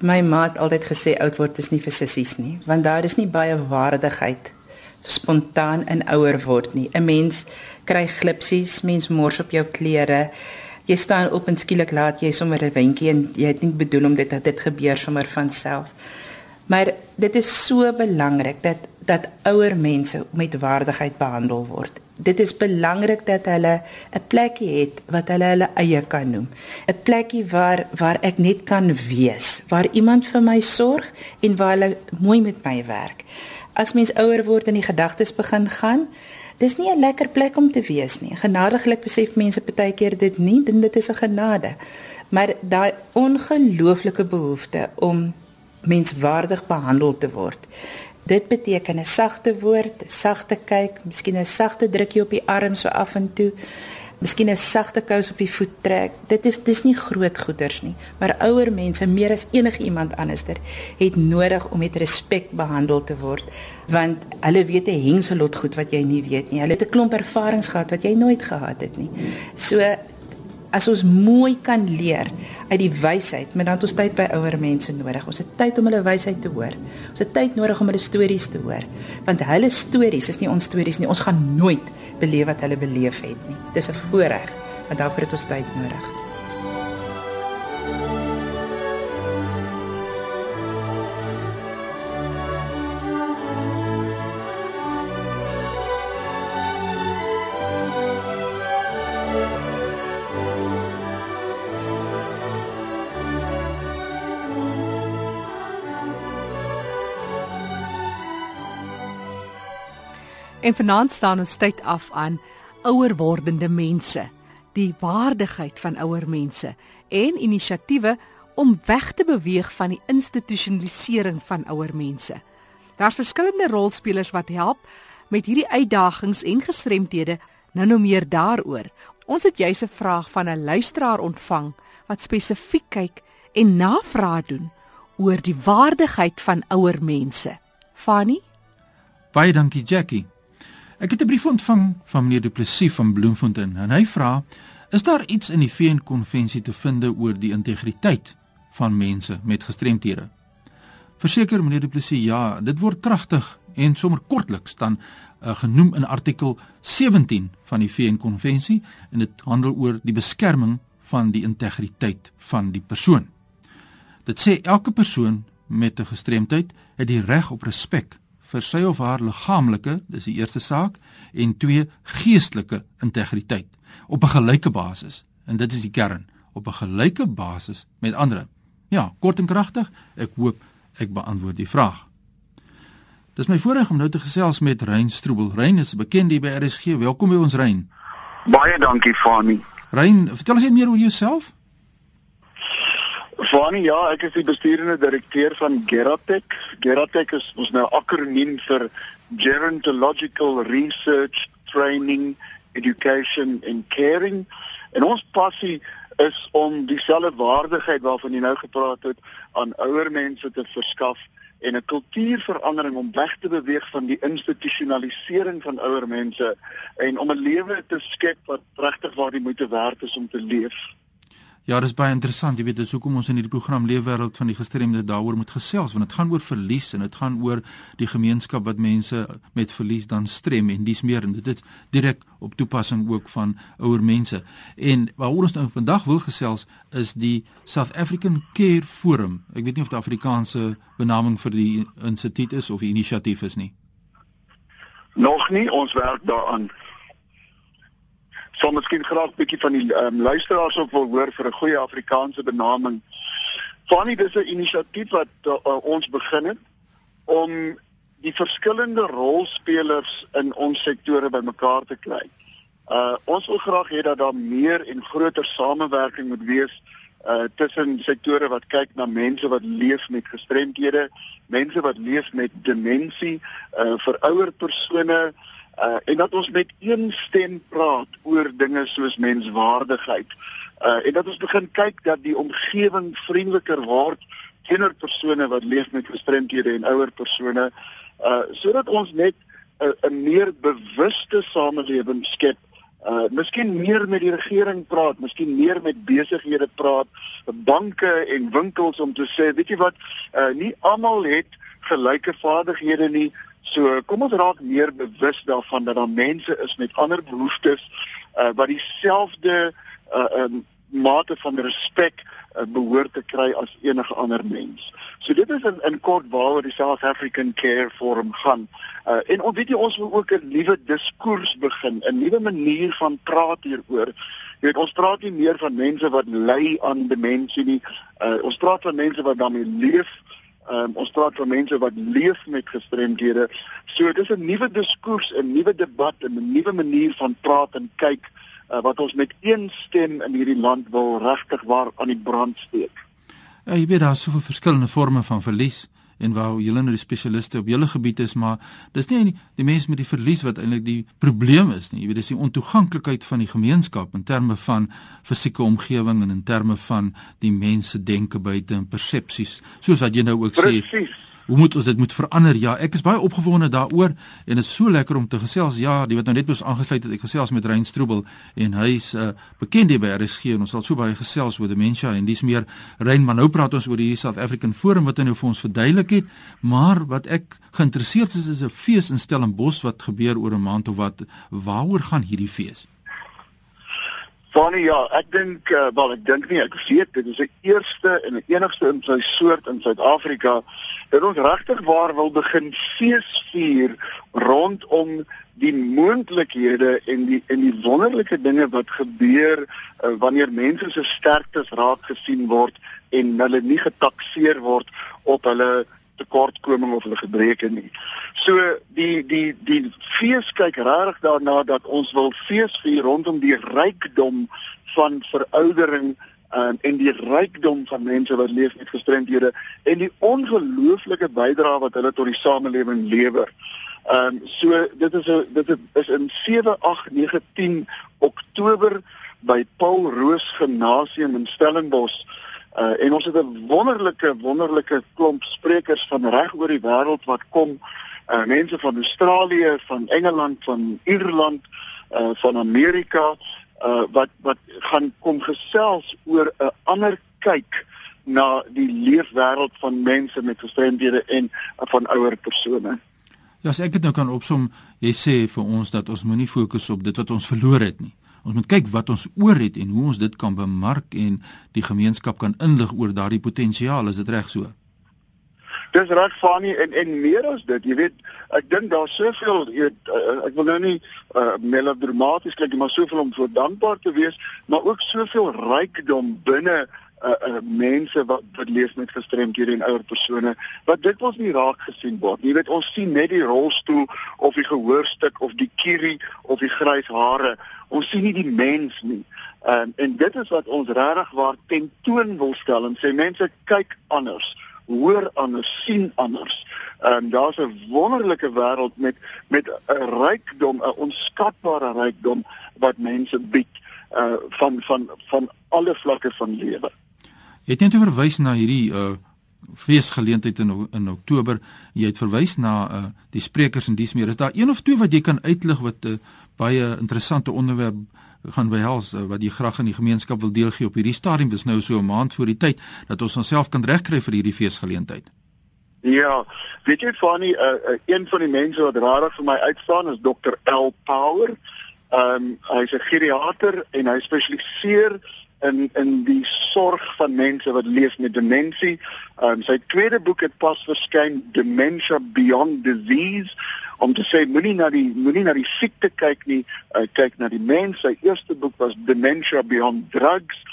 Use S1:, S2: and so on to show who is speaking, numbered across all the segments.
S1: My ma het altyd gesê oud word is nie vir sissies nie, want daar is nie baie waardigheid spontaan in ouer word nie. 'n Mens kry glipsies, mens mors op jou klere. Jy staan op en skielik laat jy sommer 'n windjie en jy het nie bedoel om dit dat dit gebeur sommer van self. Maar dit is so belangrik dat dat ouer mense met waardigheid behandel word. Dit is belangrik dat hulle 'n plekkie het wat hulle hulle eie kan noem. 'n Plekkie waar waar ek net kan wees, waar iemand vir my sorg en waar hulle mooi met my werk. As mens ouer word en die gedagtes begin gaan, dis nie 'n lekker plek om te wees nie. Genadiglik besef mense baie keer dit nie, dit is 'n genade. Maar daai ongelooflike behoefte om menswaardig behandel te word. Dit beteken 'n sagte woord, sagte kyk, miskien 'n sagte drukkie op die arm so af en toe, miskien 'n sagte kous op die voet trek. Dit is dis nie groot goeders nie, maar ouer mense meer as enigiemand anderster het nodig om met respek behandel te word, want hulle weet 'n hengselot goed wat jy nie weet nie. Hulle het 'n klomp ervarings gehad wat jy nooit gehad het nie. So as ons mooi kan leer uit die wysheid, maar dan het ons tyd by ouer mense nodig. Ons het tyd om hulle wysheid te hoor. Ons het tyd nodig om hulle stories te hoor, want hulle stories is nie ons stories nie. Ons gaan nooit beleef wat hulle beleef het nie. Dis 'n voorreg, want daarvoor het ons tyd nodig.
S2: En vanaand staan ons tyd af aan ouer wordende mense, die waardigheid van ouer mense en inisiatiewe om weg te beweeg van die institusionalisering van ouer mense. Daar's verskillende rolspelers wat help met hierdie uitdagings en gestremthede. Nou nou meer daaroor. Ons het juis 'n vraag van 'n luisteraar ontvang wat spesifiek kyk en navraag doen oor die waardigheid van ouer mense. Fanny?
S3: Baie dankie Jackie. Ek het 'n brief ontvang van meneer Du Plessis van Bloemfontein en hy vra: "Is daar iets in die VN-konvensie te vind oor die integriteit van mense met gestremthede?" Verseker meneer Du Plessis, ja, dit word kragtig en sommer kortliks dan uh, genoem in artikel 17 van die VN-konvensie en dit handel oor die beskerming van die integriteit van die persoon. Dit sê elke persoon met 'n gestremdheid het die reg op respek vir sy of haar liggaamlike, dis die eerste saak, en twee geestelike integriteit op 'n gelyke basis. En dit is die kern, op 'n gelyke basis met ander. Ja, kort en kragtig, ek hoop ek beantwoord die vraag. Dis my voorreg om nou te gesels met Rein Stroebel. Rein is bekend hier by RSG. Welkom by ons Rein.
S4: Baie dankie, Fani.
S3: Rein, vertel ons net meer oor jouself.
S4: Fani, ja, ek is die besturende direkteur van Geratech. Geratech is ons nou akroniem vir Gerontological Research Training Education and Caring. En ons passie is om dieselfde waardigheid waarvan jy nou gepraat het aan ouer mense te verskaf en 'n kultuurverandering om weg te beweeg van die institusionalisering van ouer mense en om 'n lewe te skep wat regtig waar die moeite werd is om te leef.
S3: Ja, dis baie interessant. Jy weet, dis hoekom ons in hierdie program Leefwêreld van die gestremde daaroor moet gesels, want dit gaan oor verlies en dit gaan oor die gemeenskap wat mense met verlies dan strem en dis meer en dit is direk op toepassing ook van ouer mense. En waaroor ons nou vandag wil gesels is die South African Care Forum. Ek weet nie of die Afrikaanse benaming vir die instituut is of die inisiatief is nie.
S4: Nog nie, ons werk daaraan sal miskien graag bietjie van die um, luisteraars ook wil hoor vir 'n goeie Afrikaanse benaming. Fanny, dis 'n inisiatief wat uh, ons begin het om die verskillende rolspelers in ons sektore bymekaar te kry. Uh ons wil graag hê dat daar meer en groter samewerking moet wees uh tussen sektore wat kyk na mense wat leef met gestremdhede, mense wat leef met demensie, uh vir ouer persone, uh en dat ons met een stem praat oor dinge soos menswaardigheid. Uh en dat ons begin kyk dat die omgewing vriendeliker word teenoor persone wat leef met gestremdhede en ouer persone uh sodat ons net 'n uh, meer bewuste samelewing skep uh miskien meer met die regering praat, miskien meer met besighede praat, banke en winkels om te sê, weet jy wat, uh nie almal het gelyke vaardighede nie. So kom ons raak meer bewus daarvan dat daar mense is met ander behoeftes uh wat dieselfde uh um, mate van respek uh, behoort te kry as enige ander mens. So dit is in in kort waaroor die South African Care Forum gaan. Uh, en ons weet jy ons wil ook 'n nuwe diskurs begin, 'n nuwe manier van praat hieroor. Jy weet ons praat nie meer van mense wat ly aan demensie nie. Uh, ons praat van mense wat daarmee leef. Um, ons praat van mense wat leef met gestremdhede. So dis 'n nuwe diskurs, 'n nuwe debat, 'n nuwe manier van praat en kyk uh, wat ons met een stem in hierdie land wil regtig waar aan die brand steek.
S3: Ja, jy weet daar is soveel verskillende forme van verlies en waar julle nou die spesialiste op julle gebied is, maar dis nie die, mense met die verlies wat eintlik die probleem is nie. Jy weet dis die ontoeganklikheid van die gemeenskap in terme van fisieke omgewing en in terme van die mense denke buite en persepsies, soos wat jy nou ook
S4: Precies. sê.
S3: Hoe moet ons dit moet verander? Ja, ek is baie opgewonde daaroor en dit is so lekker om te gesels. Ja, die wat nou net mos aangesluit het, ek gesels met Rein Stroebel en hy's 'n uh, bekende by RSG en ons sal so baie gesels oor dementia en dis meer Rein, maar nou praat ons oor die South African Forum wat hy nou vir ons verduidelik het, maar wat ek geïnteresseerd is is 'n fees in Stellenbosch wat gebeur oor 'n maand of wat. Waaroor gaan hierdie fees?
S4: Fanny ja, ek dink uh, wel ek dink nie ek weet dit is die eerste en die enigste in sy soort in Suid-Afrika dat ons regtig waar wil begin feesvier rondom die moontlikhede en die en die wonderlike dinge wat gebeur uh, wanneer mense se sterktes raak gesien word en hulle nie getakseer word op hulle tekortkoming of hulle gebreke nie. So die die die fees kyk regtig daarna dat ons wil fees vier rondom die rykdom van veroudering um, en die rykdom van mense wat leef met gestremdhede en die ongelooflike bydrae wat hulle tot die samelewing lewer. Ehm um, so dit is 'n dit is in 7 8 9 10 Oktober by Paul Roos Gimnasium in Stellenbosch. Uh, en ons het 'n wonderlike wonderlike klomp sprekers van reg oor die wêreld wat kom. Uh, mense van Australië, van Engeland, van Ierland, uh, van Amerika uh, wat wat gaan kom gesels oor 'n ander kyk na die leefwêreld van mense met gestremdhede en uh, van ouer persone.
S3: Ja, as ek dit nou kan opsom, jy sê vir ons dat ons moenie fokus op dit wat ons verloor het nie. Ons moet kyk wat ons oor het en hoe ons dit kan bemark en die gemeenskap kan inlig oor daardie potensiaal, is dit reg so?
S4: Dis reg Fanie en en meer as dit, jy weet, ek dink daar's soveel, jy weet, uh, ek wil nou nie uh, melodramaties klink, maar soveel om so dankbaar te wees, maar ook soveel rykdom binne uh, uh, mense wat wat leef met gestremdhede en ouer persone wat dit ons nie raak gesien word. Jy weet ons sien net die rolstoel of die gehoorstuk of die kierie of die grys hare. Ons sien nie die mens nie. Um, en dit is wat ons regtig waar tentoon wil stel en sê mense kyk anders hoor anders sien anders. Ehm um, daar's 'n wonderlike wêreld met met 'n rykdom, 'n onskatbare rykdom wat mense bied uh van van van alle vlakke van lewe.
S3: Jy het net verwys na hierdie uh feesgeleentheid in in Oktober. Jy het verwys na uh die sprekers en dies meer. Is daar een of twee wat jy kan uitlig wat uh, baie interessante onderwerp gaan behels uh, wat jy graag in die gemeenskap wil deelgee op hierdie stadium? Dis nou so 'n maand voor die tyd dat ons onsself kan regkry vir hierdie feesgeleentheid.
S4: Ja, weet jy Fanny, uh, uh, een van die mense wat rarig vir my uitstaan is Dr. L Power. Ehm um, hy's 'n geriater en hy spesialiseer in in die sorg van mense wat leef met demensie. Um, sy tweede boek het pas verskyn Dementia Beyond Disease om te sê moenie na die moenie na die siekte kyk nie, uh, kyk na die mens. Sy eerste boek was Dementia Beyond Drugs.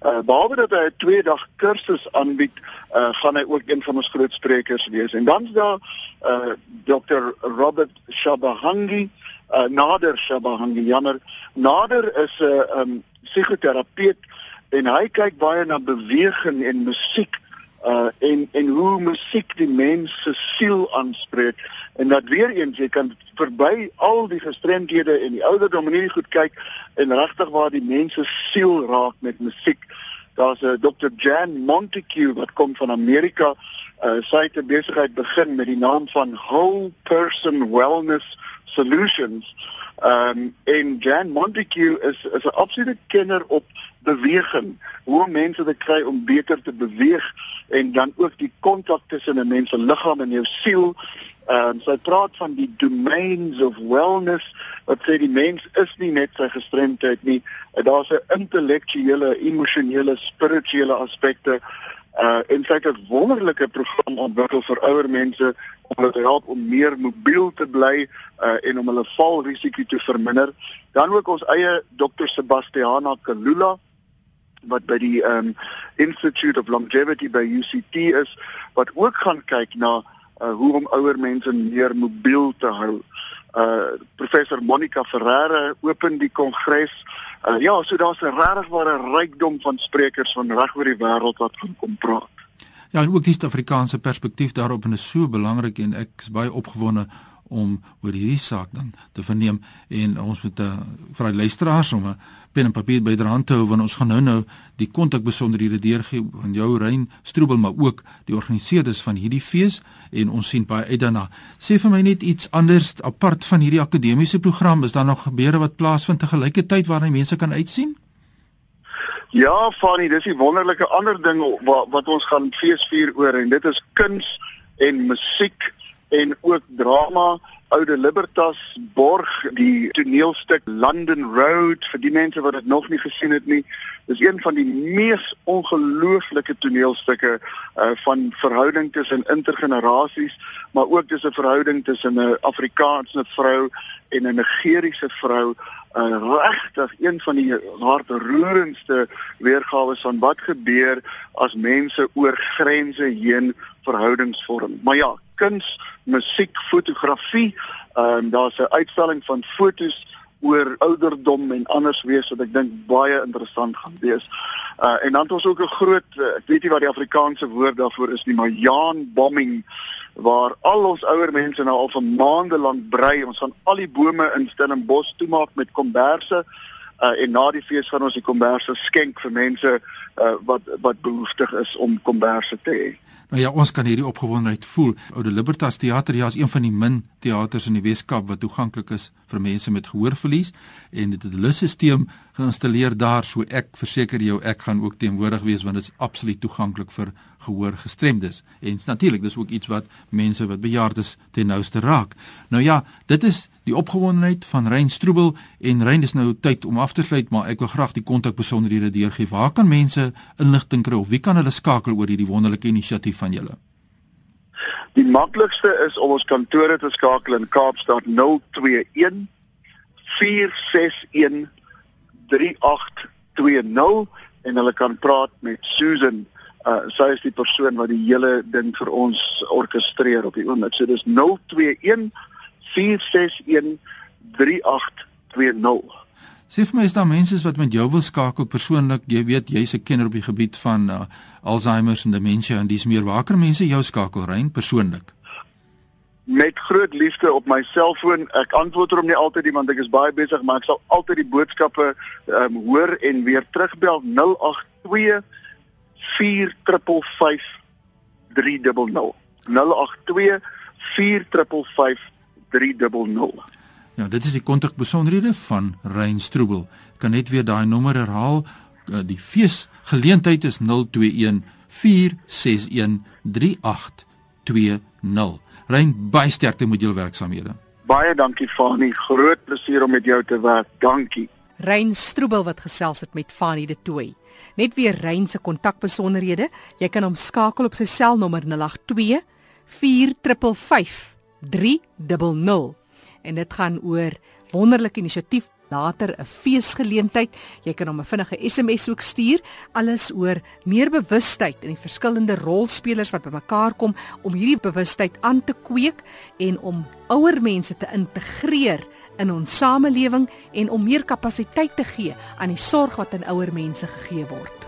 S4: Uh, behalwe dat hy 'n 2 dag kursus aanbied, uh, gaan hy ook een van ons groot sprekers wees. En dan's daar uh, Dr. Robert Shabahangi, uh, Nader Shabahangi. Jammer. Nader is 'n uh, um, psigoterapeut en hy kyk baie na beweging en musiek uh en en hoe musiek die mens se siel aanspreek. En dat weer eens jy kan verby al die gestremdhede en die ouderdom nie goed kyk en regtig waar die mens se siel raak met musiek Daar's 'n Dr. Jan Montague wat kom van Amerika. Uh, sy het 'n besigheid begin met die naam van Whole Person Wellness Solutions. Ehm um, en Jan Montague is is 'n absolute kenner op beweging. Hoe mense dit kry om beter te beweeg en dan ook die kontak tussen 'n mens se liggaam en jou siel. Ehm um, sy praat van die domains of wellness wat sê die mens is nie net sy gestremdheid nie. Daar's 'n intellektuele, emosionele, spirituele aspekte. Uh en sy het 'n wonderlike program ontwikkel vir ouer mense om hulle te help om meer mobiel te bly uh en om hulle valrisiko te verminder. Dan ook ons eie Dr. Sebastiana Kalula wat by die um Institute of Longevity by UCT is wat ook gaan kyk na uh hoe om ouer mense meer mobiel te hou. Uh professor Monica Ferreira open die kongres. Uh ja, so daar's 'n regwaarde rykdom van sprekers van reg oor die wêreld wat gaan kom praat.
S3: Ja, en ook die Suid-Afrikaanse perspektief daarop en is so belangrik en ek is baie opgewonde om oor hierdie saak dan te verneem en ons moet uh, vir die luisteraars om 'n pen en papier byderhand te hou want ons gaan nou-nou die kontak besonderhede deurgee van jou Rein Stroebel maar ook die organiseerders van hierdie fees en ons sien baie uit daarna. Sê vir my net iets anders apart van hierdie akademiese program, is daar nog gebeure wat plaasvind te gelyke tyd waarna mense kan uitsien?
S4: Ja, Fanny, dis 'n wonderlike ander ding wat wat ons gaan feesvier oor en dit is kuns en musiek en ook drama Oude Libertas borg die toneelstuk London Road vir die mense wat dit nog nie gesien het nie. Dis een van die mees ongelooflike toneelstukke uh van verhouding tussen intergenerasies, maar ook tussen 'n verhouding tussen 'n Afrikaanse vrou en 'n Nigeriese vrou. Uh regtig een van die hartroerendste weergawe van wat gebeur as mense oor grense heen verhoudings vorm. Maar ja, kuns, musiek, fotografie. Ehm um, daar's 'n uitstalling van fotos oor ouderdom en anders wees wat ek dink baie interessant gaan wees. Uh en dan het ons ook 'n groot uh, ek weet nie wat die Afrikaanse woord daarvoor is nie, maar Jaan bombing waar al ons ouer mense nou al vir maande lank brei. Ons gaan al die bome in Stellenbosch toemaak met komberse. Uh, en na die fees gaan ons die komberse skenk vir mense uh, wat wat behoeftig is om komberse te hê.
S3: Nou ja, ons kan hierdie opgewondenheid voel. Oude Libertas Theater ja is een van die min teaters in die Weskaap wat toeganklik is vir mense met gehoorverlies en dit het 'n lusstelsel geïnstalleer daar, so ek verseker jou ek gaan ook teenwoordig wees want dit is absoluut toeganklik vir gehoorgestremdes. En natuurlik, dis ook iets wat mense wat bejaardes ten nouste raak. Nou ja, dit is die opgewondenheid van Rein Stroebel en Rein is nou tyd om af te sluit, maar ek wil graag die kontak besonderhede deurgee. Waar kan mense inligting kry of wie kan hulle skakel oor hierdie wonderlike inisiatief van julle?
S4: Die maklikste is om ons kantore te skakel in Kaapstad 021 461 3820 en hulle kan praat met Susan. Uh sy is die persoon wat die hele ding vir ons orkestreer op die oomblik. So dis 021 461 3820.
S3: Sê vir my is daar mense wat met jou wil skakel persoonlik? Jy weet jy's 'n kenner op die gebied van uh, Alzheimer en demensie en dis meer waker mense jou skakel rein persoonlik.
S4: Met groot liefde op my selfoon. Ek antwoord hom nie altyd nie want ek is baie besig, maar ek sal altyd die boodskappe um, hoor en weer terugbel 082 455 300. 082 455 300.
S3: Ja, dit is die kontak besonderhede van Rein Stroebel. Kan net weer daai nommer herhaal. Eh, die fees geleentheid is 021 461 3820. Rein, baie sterkte met jou werksamehede.
S4: Baie dankie Fani, groot plesier om met jou te werk. Dankie.
S2: Rein Stroebel wat gesels het met Fani de Tooi. Net weer Rein se kontakbesonderhede. Jy kan hom skakel op sy selnommer 082 455 300 en dit gaan oor wonderlike inisiatief later 'n feesgeleentheid. Jy kan hom 'n vinnige SMS ook stuur alles oor meer bewustheid in die verskillende rolspelers wat bymekaar kom om hierdie bewustheid aan te kweek en om ouer mense te integreer in ons samelewing en om meer kapasiteit te gee aan die sorg wat aan ouer mense gegee word.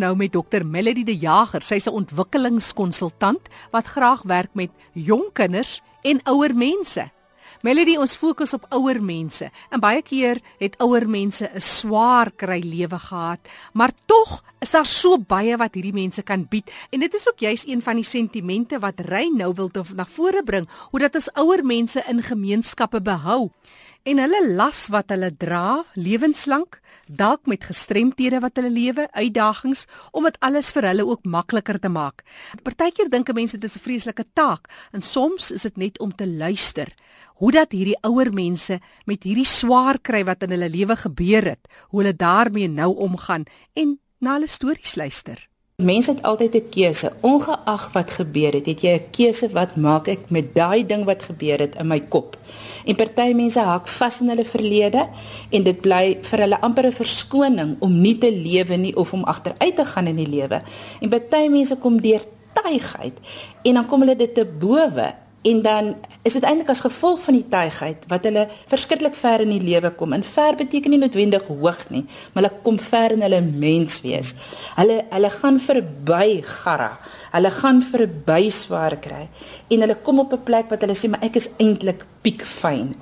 S2: Nou met Dr Melody De Jager. Sy's 'n ontwikkelingskonsultant wat graag werk met jong kinders en ouer mense. Melody, ons fokus op ouer mense. En baie keer het ouer mense 'n swaar kry lewe gehad, maar tog is daar so baie wat hierdie mense kan bied. En dit is ook juis een van die sentimente wat Ry nou wil na vore bring, hoe dat ons ouer mense in gemeenskappe behou en hulle las wat hulle dra lewenslank dalk met gestremthede wat hulle lewe uitdagings om dit alles vir hulle ook makliker te maak. Partykeer dink mense dit is 'n vreeslike taak en soms is dit net om te luister hoe dat hierdie ouer mense met hierdie swaar kry wat in hulle lewe gebeur het, hoe hulle daarmee nou omgaan en na hulle stories luister.
S1: Mense het altyd 'n keuse, ongeag wat gebeur het, het jy 'n keuse wat maak ek met daai ding wat gebeur het in my kop. En party mense hak vas in hulle verlede en dit bly vir hulle amper 'n verskoning om nie te lewe nie of om agteruit te gaan in die lewe. En party mense kom deur tuigheid en dan kom hulle dit te bowe En dan is dit eintlik as gevolg van die tuigheid wat hulle verskriklik ver in die lewe kom. En ver beteken nie noodwendig hoog nie, maar hulle kom ver in hulle menswees. Hulle hulle gaan verby garra. Hulle gaan verby swaar kry en hulle kom op 'n plek wat hulle sê maar ek is eintlik piekfyn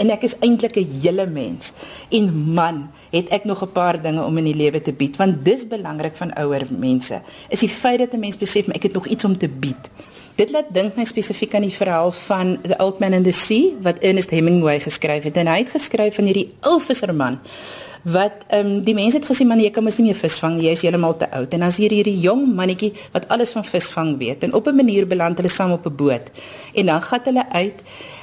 S1: en ek is eintlik 'n hele mens. En man, het ek nog 'n paar dinge om in die lewe te bied want dis belangrik van ouer mense. Is die feit dat 'n mens besef ek het nog iets om te bied. Dit laat dink my spesifiek aan die verhaal van The Old Man and the Sea wat Ernest Hemingway geskryf het. En hy het geskryf van hierdie ou visserman wat ehm um, die mense het gesê man jy kan mos nie meer visvang jy is heeltemal te oud. En dan is hier hierdie jong mannetjie wat alles van visvang weet. En op 'n manier beland hulle saam op 'n boot. En dan gaan hulle uit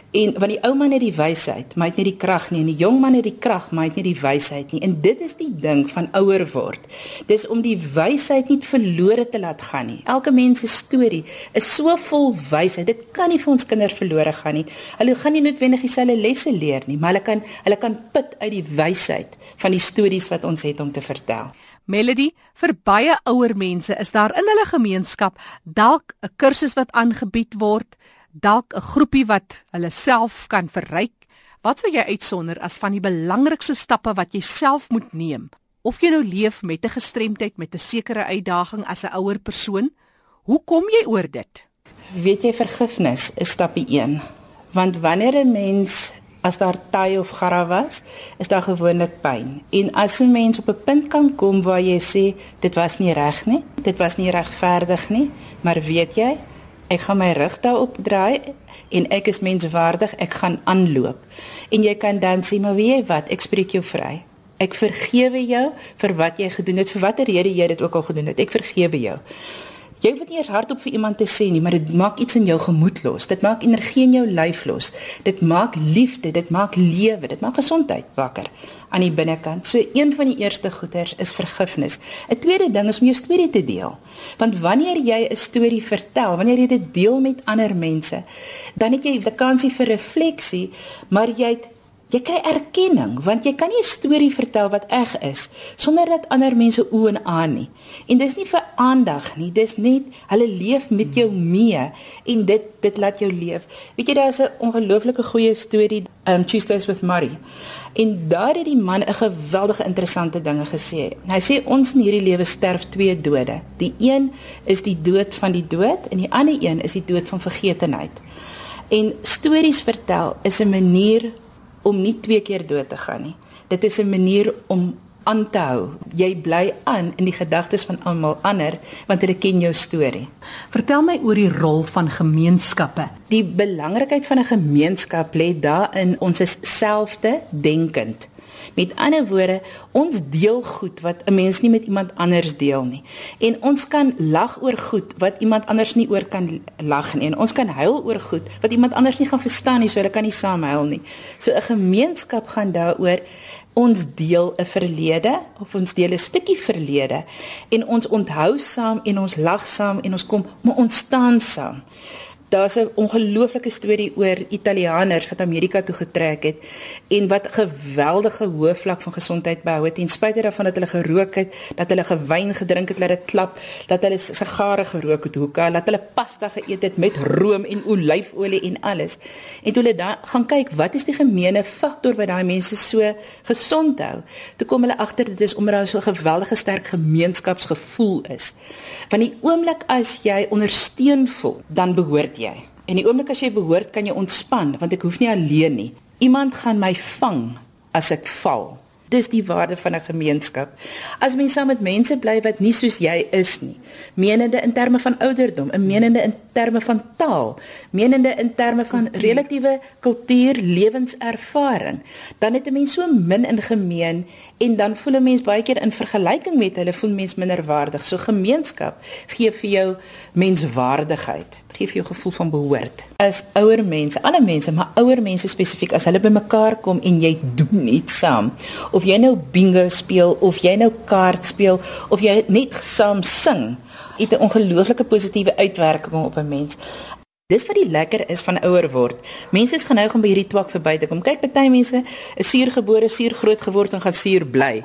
S1: En want die ou man het die wysheid, maar hy het nie die krag nie en die jong man het die krag, maar hy het nie die wysheid nie. En dit is die ding van ouer word. Dis om die wysheid nie verlore te laat gaan nie. Elke mens se storie is so vol wysheid. Dit kan nie vir ons kinders verlore gaan nie. Hulle gaan nie noodwendig dieselfde lesse leer nie, maar hulle kan hulle kan put uit die wysheid van die stories wat ons het om te vertel.
S2: Melody, vir baie ouer mense is daar in hulle gemeenskap dalk 'n kursus wat aangebied word dalk 'n groepie wat hulle self kan verryk. Wat sou jy uitsonder as van die belangrikste stappe wat jy self moet neem? Of jy nou leef met 'n gestremdheid met 'n sekere uitdaging as 'n ouer persoon, hoe kom jy oor dit?
S1: Weet jy vergifnis is stap 1. Want wanneer 'n mens as daar tye of garra was, is daar gewoonlik pyn. En as 'n mens op 'n punt kan kom waar jy sê dit was nie reg nie, dit was nie regverdig nie, maar weet jy, Ek gaan my rug daarop draai en ek is menswaardig, ek gaan aanloop. En jy kan dan sê, maar weet jy wat, ek spreek jou vry. Ek vergewe jou vir wat jy gedoen het, vir watter rede jy dit ook al gedoen het. Ek vergewe jou. Jy hoef dit nie eers hardop vir iemand te sê nie, maar dit maak iets in jou gemoed los. Dit maak energie in jou lyf los. Dit maak liefde, dit maak lewe, dit maak gesondheid wakker aan die binnekant. So een van die eerste goeders is vergifnis. 'n Tweede ding is om jou storie te deel. Want wanneer jy 'n storie vertel, wanneer jy dit deel met ander mense, dan het jy 'n kansie vir refleksie, maar jy het Jy kry erkenning want jy kan nie 'n storie vertel wat eg is sonder dat ander mense o en aan nie. En dis nie vir aandag nie, dis net hulle leef met jou mee en dit dit laat jou leef. Weet jy daar's 'n ongelooflike goeie storie um Tuesdays with Murray. En daar het die man 'n geweldige interessante dinge gesê. Hy sê ons in hierdie lewe sterf twee dode. Die een is die dood van die dood en die ander een is die dood van vergetenheid. En stories vertel is 'n manier om nie twee keer dood te gaan nie. Dit is 'n manier om aan te hou. Jy bly aan in die gedagtes van almal ander want hulle ken jou storie.
S2: Vertel my oor die rol van gemeenskappe.
S1: Die belangrikheid van 'n gemeenskap lê daarin ons is selfde denkend. Met ander woorde, ons deel goed wat 'n mens nie met iemand anders deel nie. En ons kan lag oor goed wat iemand anders nie oor kan lag nie. En ons kan huil oor goed wat iemand anders nie gaan verstaan nie, so hulle kan nie saam huil nie. So 'n gemeenskap gaan daaroor ons deel 'n verlede of ons deel 'n stukkie verlede en ons onthou saam en ons lag saam en ons kom maar ons staan saam. Daar's 'n ongelooflike storie oor Italianers wat Amerika toe getrek het en wat geweldige hoë vlak van gesondheid behou het en spite daarvan dat hulle gerook het, dat hulle gewyn gedrink het, laat dit klap, dat hulle sigare gerook het, hoeka, dat hulle pasta geëet het met room en olyfolie en alles. En toe hulle dan gaan kyk, wat is die gemeene faktor wat daai mense so gesond hou? Toe kom hulle agter dit is omdat daar so 'n geweldige sterk gemeenskapsgevoel is. Want die oomblik as jy ondersteun voel, dan behoort jy. En die oomblik as jy behoort, kan jy ontspan want ek hoef nie alleen nie. Iemand gaan my vang as ek val. Dis die waarde van 'n gemeenskap. As mens saam met mense bly wat nie soos jy is nie, menende in terme van ouderdom, 'n menende in terme van taal, menende in terme van relatiewe kultuur, lewenservaring, dan het 'n mens so min in gemeen en dan voel 'n mens baie keer in vergelyking met hulle voel mens minderwaardig. So gemeenskap gee vir jou menswaardigheid. Dit gee vir jou gevoel van behoort. As ouer mense, alle mense, maar ouer mense spesifiek as hulle bymekaar kom en jy doen iets saam of jy nou bingo speel of jy nou kaart speel of jy net saam sing het 'n ongelooflike positiewe uitwerking op 'n mens. Dis wat die lekker is van ouer word. Mense is geneig om by hierdie twak verby te kom. Kyk, baie mense is suur gebore, suur groot geword en gaan suur bly.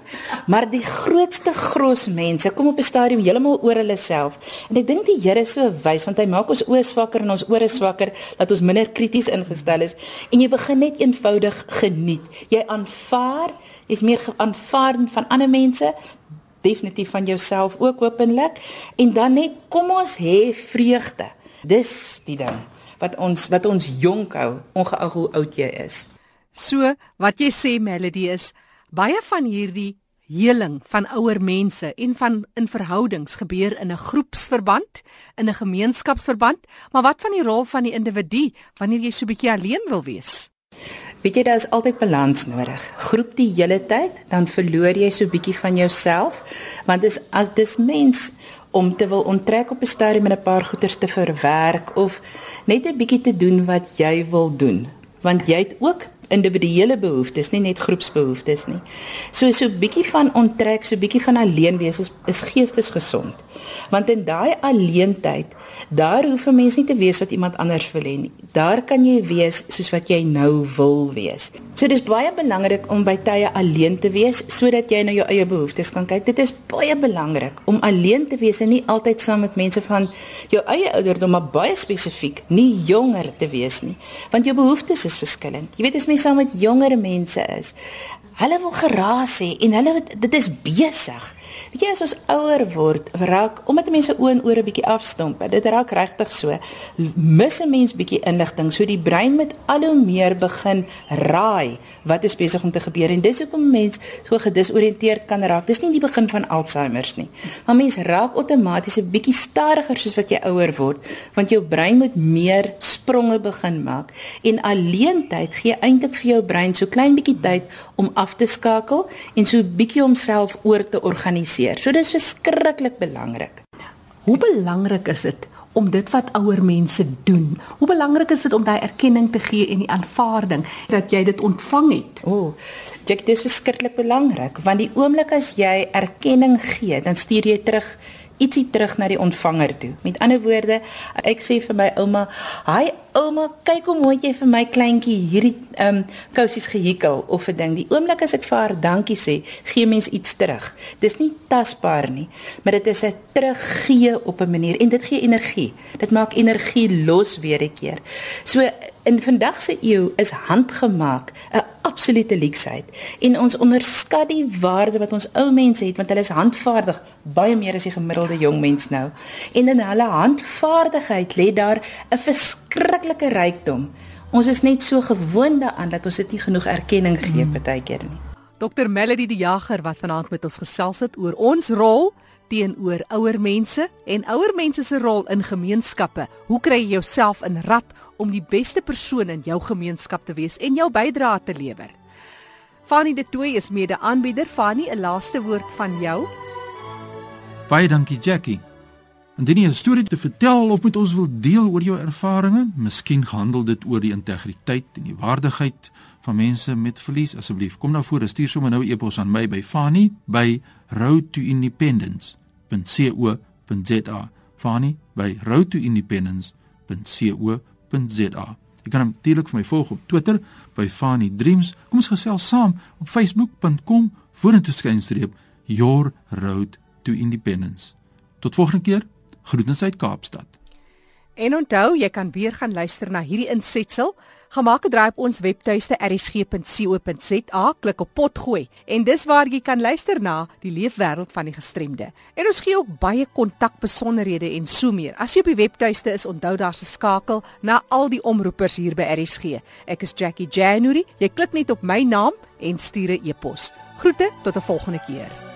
S1: Maar die grootste gros mense kom op 'n stadium heeltemal oor hulle self. En ek dink die Here is so wys want hy maak ons oë swakker en ons ore swakker dat ons minder krities ingestel is en jy begin net eenvoudig geniet. Jy aanvaar, jy's meer aanvaardend van ander mense definitief van jouself ook openlik en dan net kom ons hê vreugde. Dis die ding wat ons wat ons jonk hou ongeag hoe oud jy is.
S2: So wat jy sê Melody is baie van hierdie heling van ouer mense en van in verhoudings gebeur in 'n groepsverband, in 'n gemeenskapsverband, maar wat van die rol van die individu wanneer jy so 'n bietjie alleen wil wees?
S1: Weet jy daar is altyd balans nodig. Groep die hele tyd, dan verloor jy so bietjie van jouself, want dis as dis mens om te wil onttrek op 'n stadium met 'n paar goeders te verwerk of net 'n bietjie te doen wat jy wil doen want jy het ook individuele behoeftes nie net groepsbehoeftes nie. So so 'n bietjie van onttrek so 'n bietjie van alleen wees is, is geestesgesond. Want in daai alleentyd daar hoef 'n mens nie te wees wat iemand anders wil hê nie. Daar kan jy wees soos wat jy nou wil wees. So dis baie belangrik om by tye alleen te wees sodat jy na jou eie behoeftes kan kyk. Dit is baie belangrik om alleen te wees en nie altyd saam met mense van jou eie ouderdom maar baie spesifiek nie jonger te wees nie. Want jou behoeftes is verskillend. Jy weet as mens saam met jonger mense is. Hulle wil geraas hê en hulle dit is besig Weet jy as ons ouer word, raak omdat mense oë en ore bietjie afstomp, dit raak regtig so. Mis 'n mens bietjie inligting, so die brein met al hoe meer begin raai wat is besig om te gebeur en dis hoekom 'n mens so gedisoriënteerd kan raak. Dis nie die begin van Alzheimer nie. Maar mens raak outomaties 'n bietjie stadiger soos wat jy ouer word, want jou brein moet meer spronge begin maak en alleentyd gee eintlik vir jou brein so klein bietjie tyd om af te skakel en so bietjie homself oor te organiseer. So dis verskriklik belangrik.
S2: Hoe belangrik is dit om dit wat ouer mense doen? Hoe belangrik is dit om daai erkenning te gee en die aanvaarding dat jy dit ontvang het?
S1: O, oh, dit is verskriklik belangrik want die oomblik as jy erkenning gee, dan stuur jy terug ietsie terug na die ontvanger toe. Met ander woorde, ek sê vir my ouma, "Haai ouma, kyk hoe mooi jy vir my kleintjie hierdie ehm um, kousies gehikel of 'n ding." Die oomblik as ek vir haar dankie sê, gee mens iets terug. Dis nie tasbaar nie, maar dit is 'n teruggee op 'n manier en dit gee energie. Dit maak energie los weer 'n keer. So in vandag se eeu is handgemaak 'n absolute leksheid en ons onderskat die waarde wat ons ou mense het want hulle is handvaardig baie meer as die gemiddelde jong mens nou en in hulle handvaardigheid lê daar 'n verskriklike rykdom ons is net so gewoond daaraan dat ons dit nie genoeg erkenning gee hmm. baie keer nie
S2: Dr Melody die Jager wat vanaand met ons gesels het oor ons rol teenoor ouer mense en ouer mense se rol in gemeenskappe. Hoe kry jy jouself in rad om die beste persoon in jou gemeenskap te wees en jou bydrae te lewer? Fanny de Tooy is mede-aanbieder. Fanny, 'n laaste woord van jou.
S3: Baie dankie, Jackie. Indien jy 'n storie te vertel of met ons wil deel oor jou ervarings, miskien handel dit oor die integriteit en die waardigheid van mense met verlies, asseblief kom na vore, stuur sommer nou 'n e-pos aan my by Fanny by roadtoindependence.co.za. Fanny by roadtoindependence.co.za rsg.co.za. Jy kan natuurlik vir my volg op Twitter by Fani Dreams. Kom ons gesels saam op facebook.com vorentoe skynstreep your road to independence. Tot volgende keer. Groetens uit Kaapstad.
S2: En onthou, jy kan weer gaan luister na hierdie insetsel. Gemaak 'n draai op ons webtuiste rsg.co.za, klik op potgooi en dis waar jy kan luister na die leefwêreld van die gestremde. En ons gee ook baie kontakbesonderhede en so meer. As jy op die webtuiste is, onthou daar's 'n skakel na al die omroepers hier by RSG. Ek is Jackie January. Jy klik net op my naam en stuur 'n e-pos. Groete tot 'n volgende keer.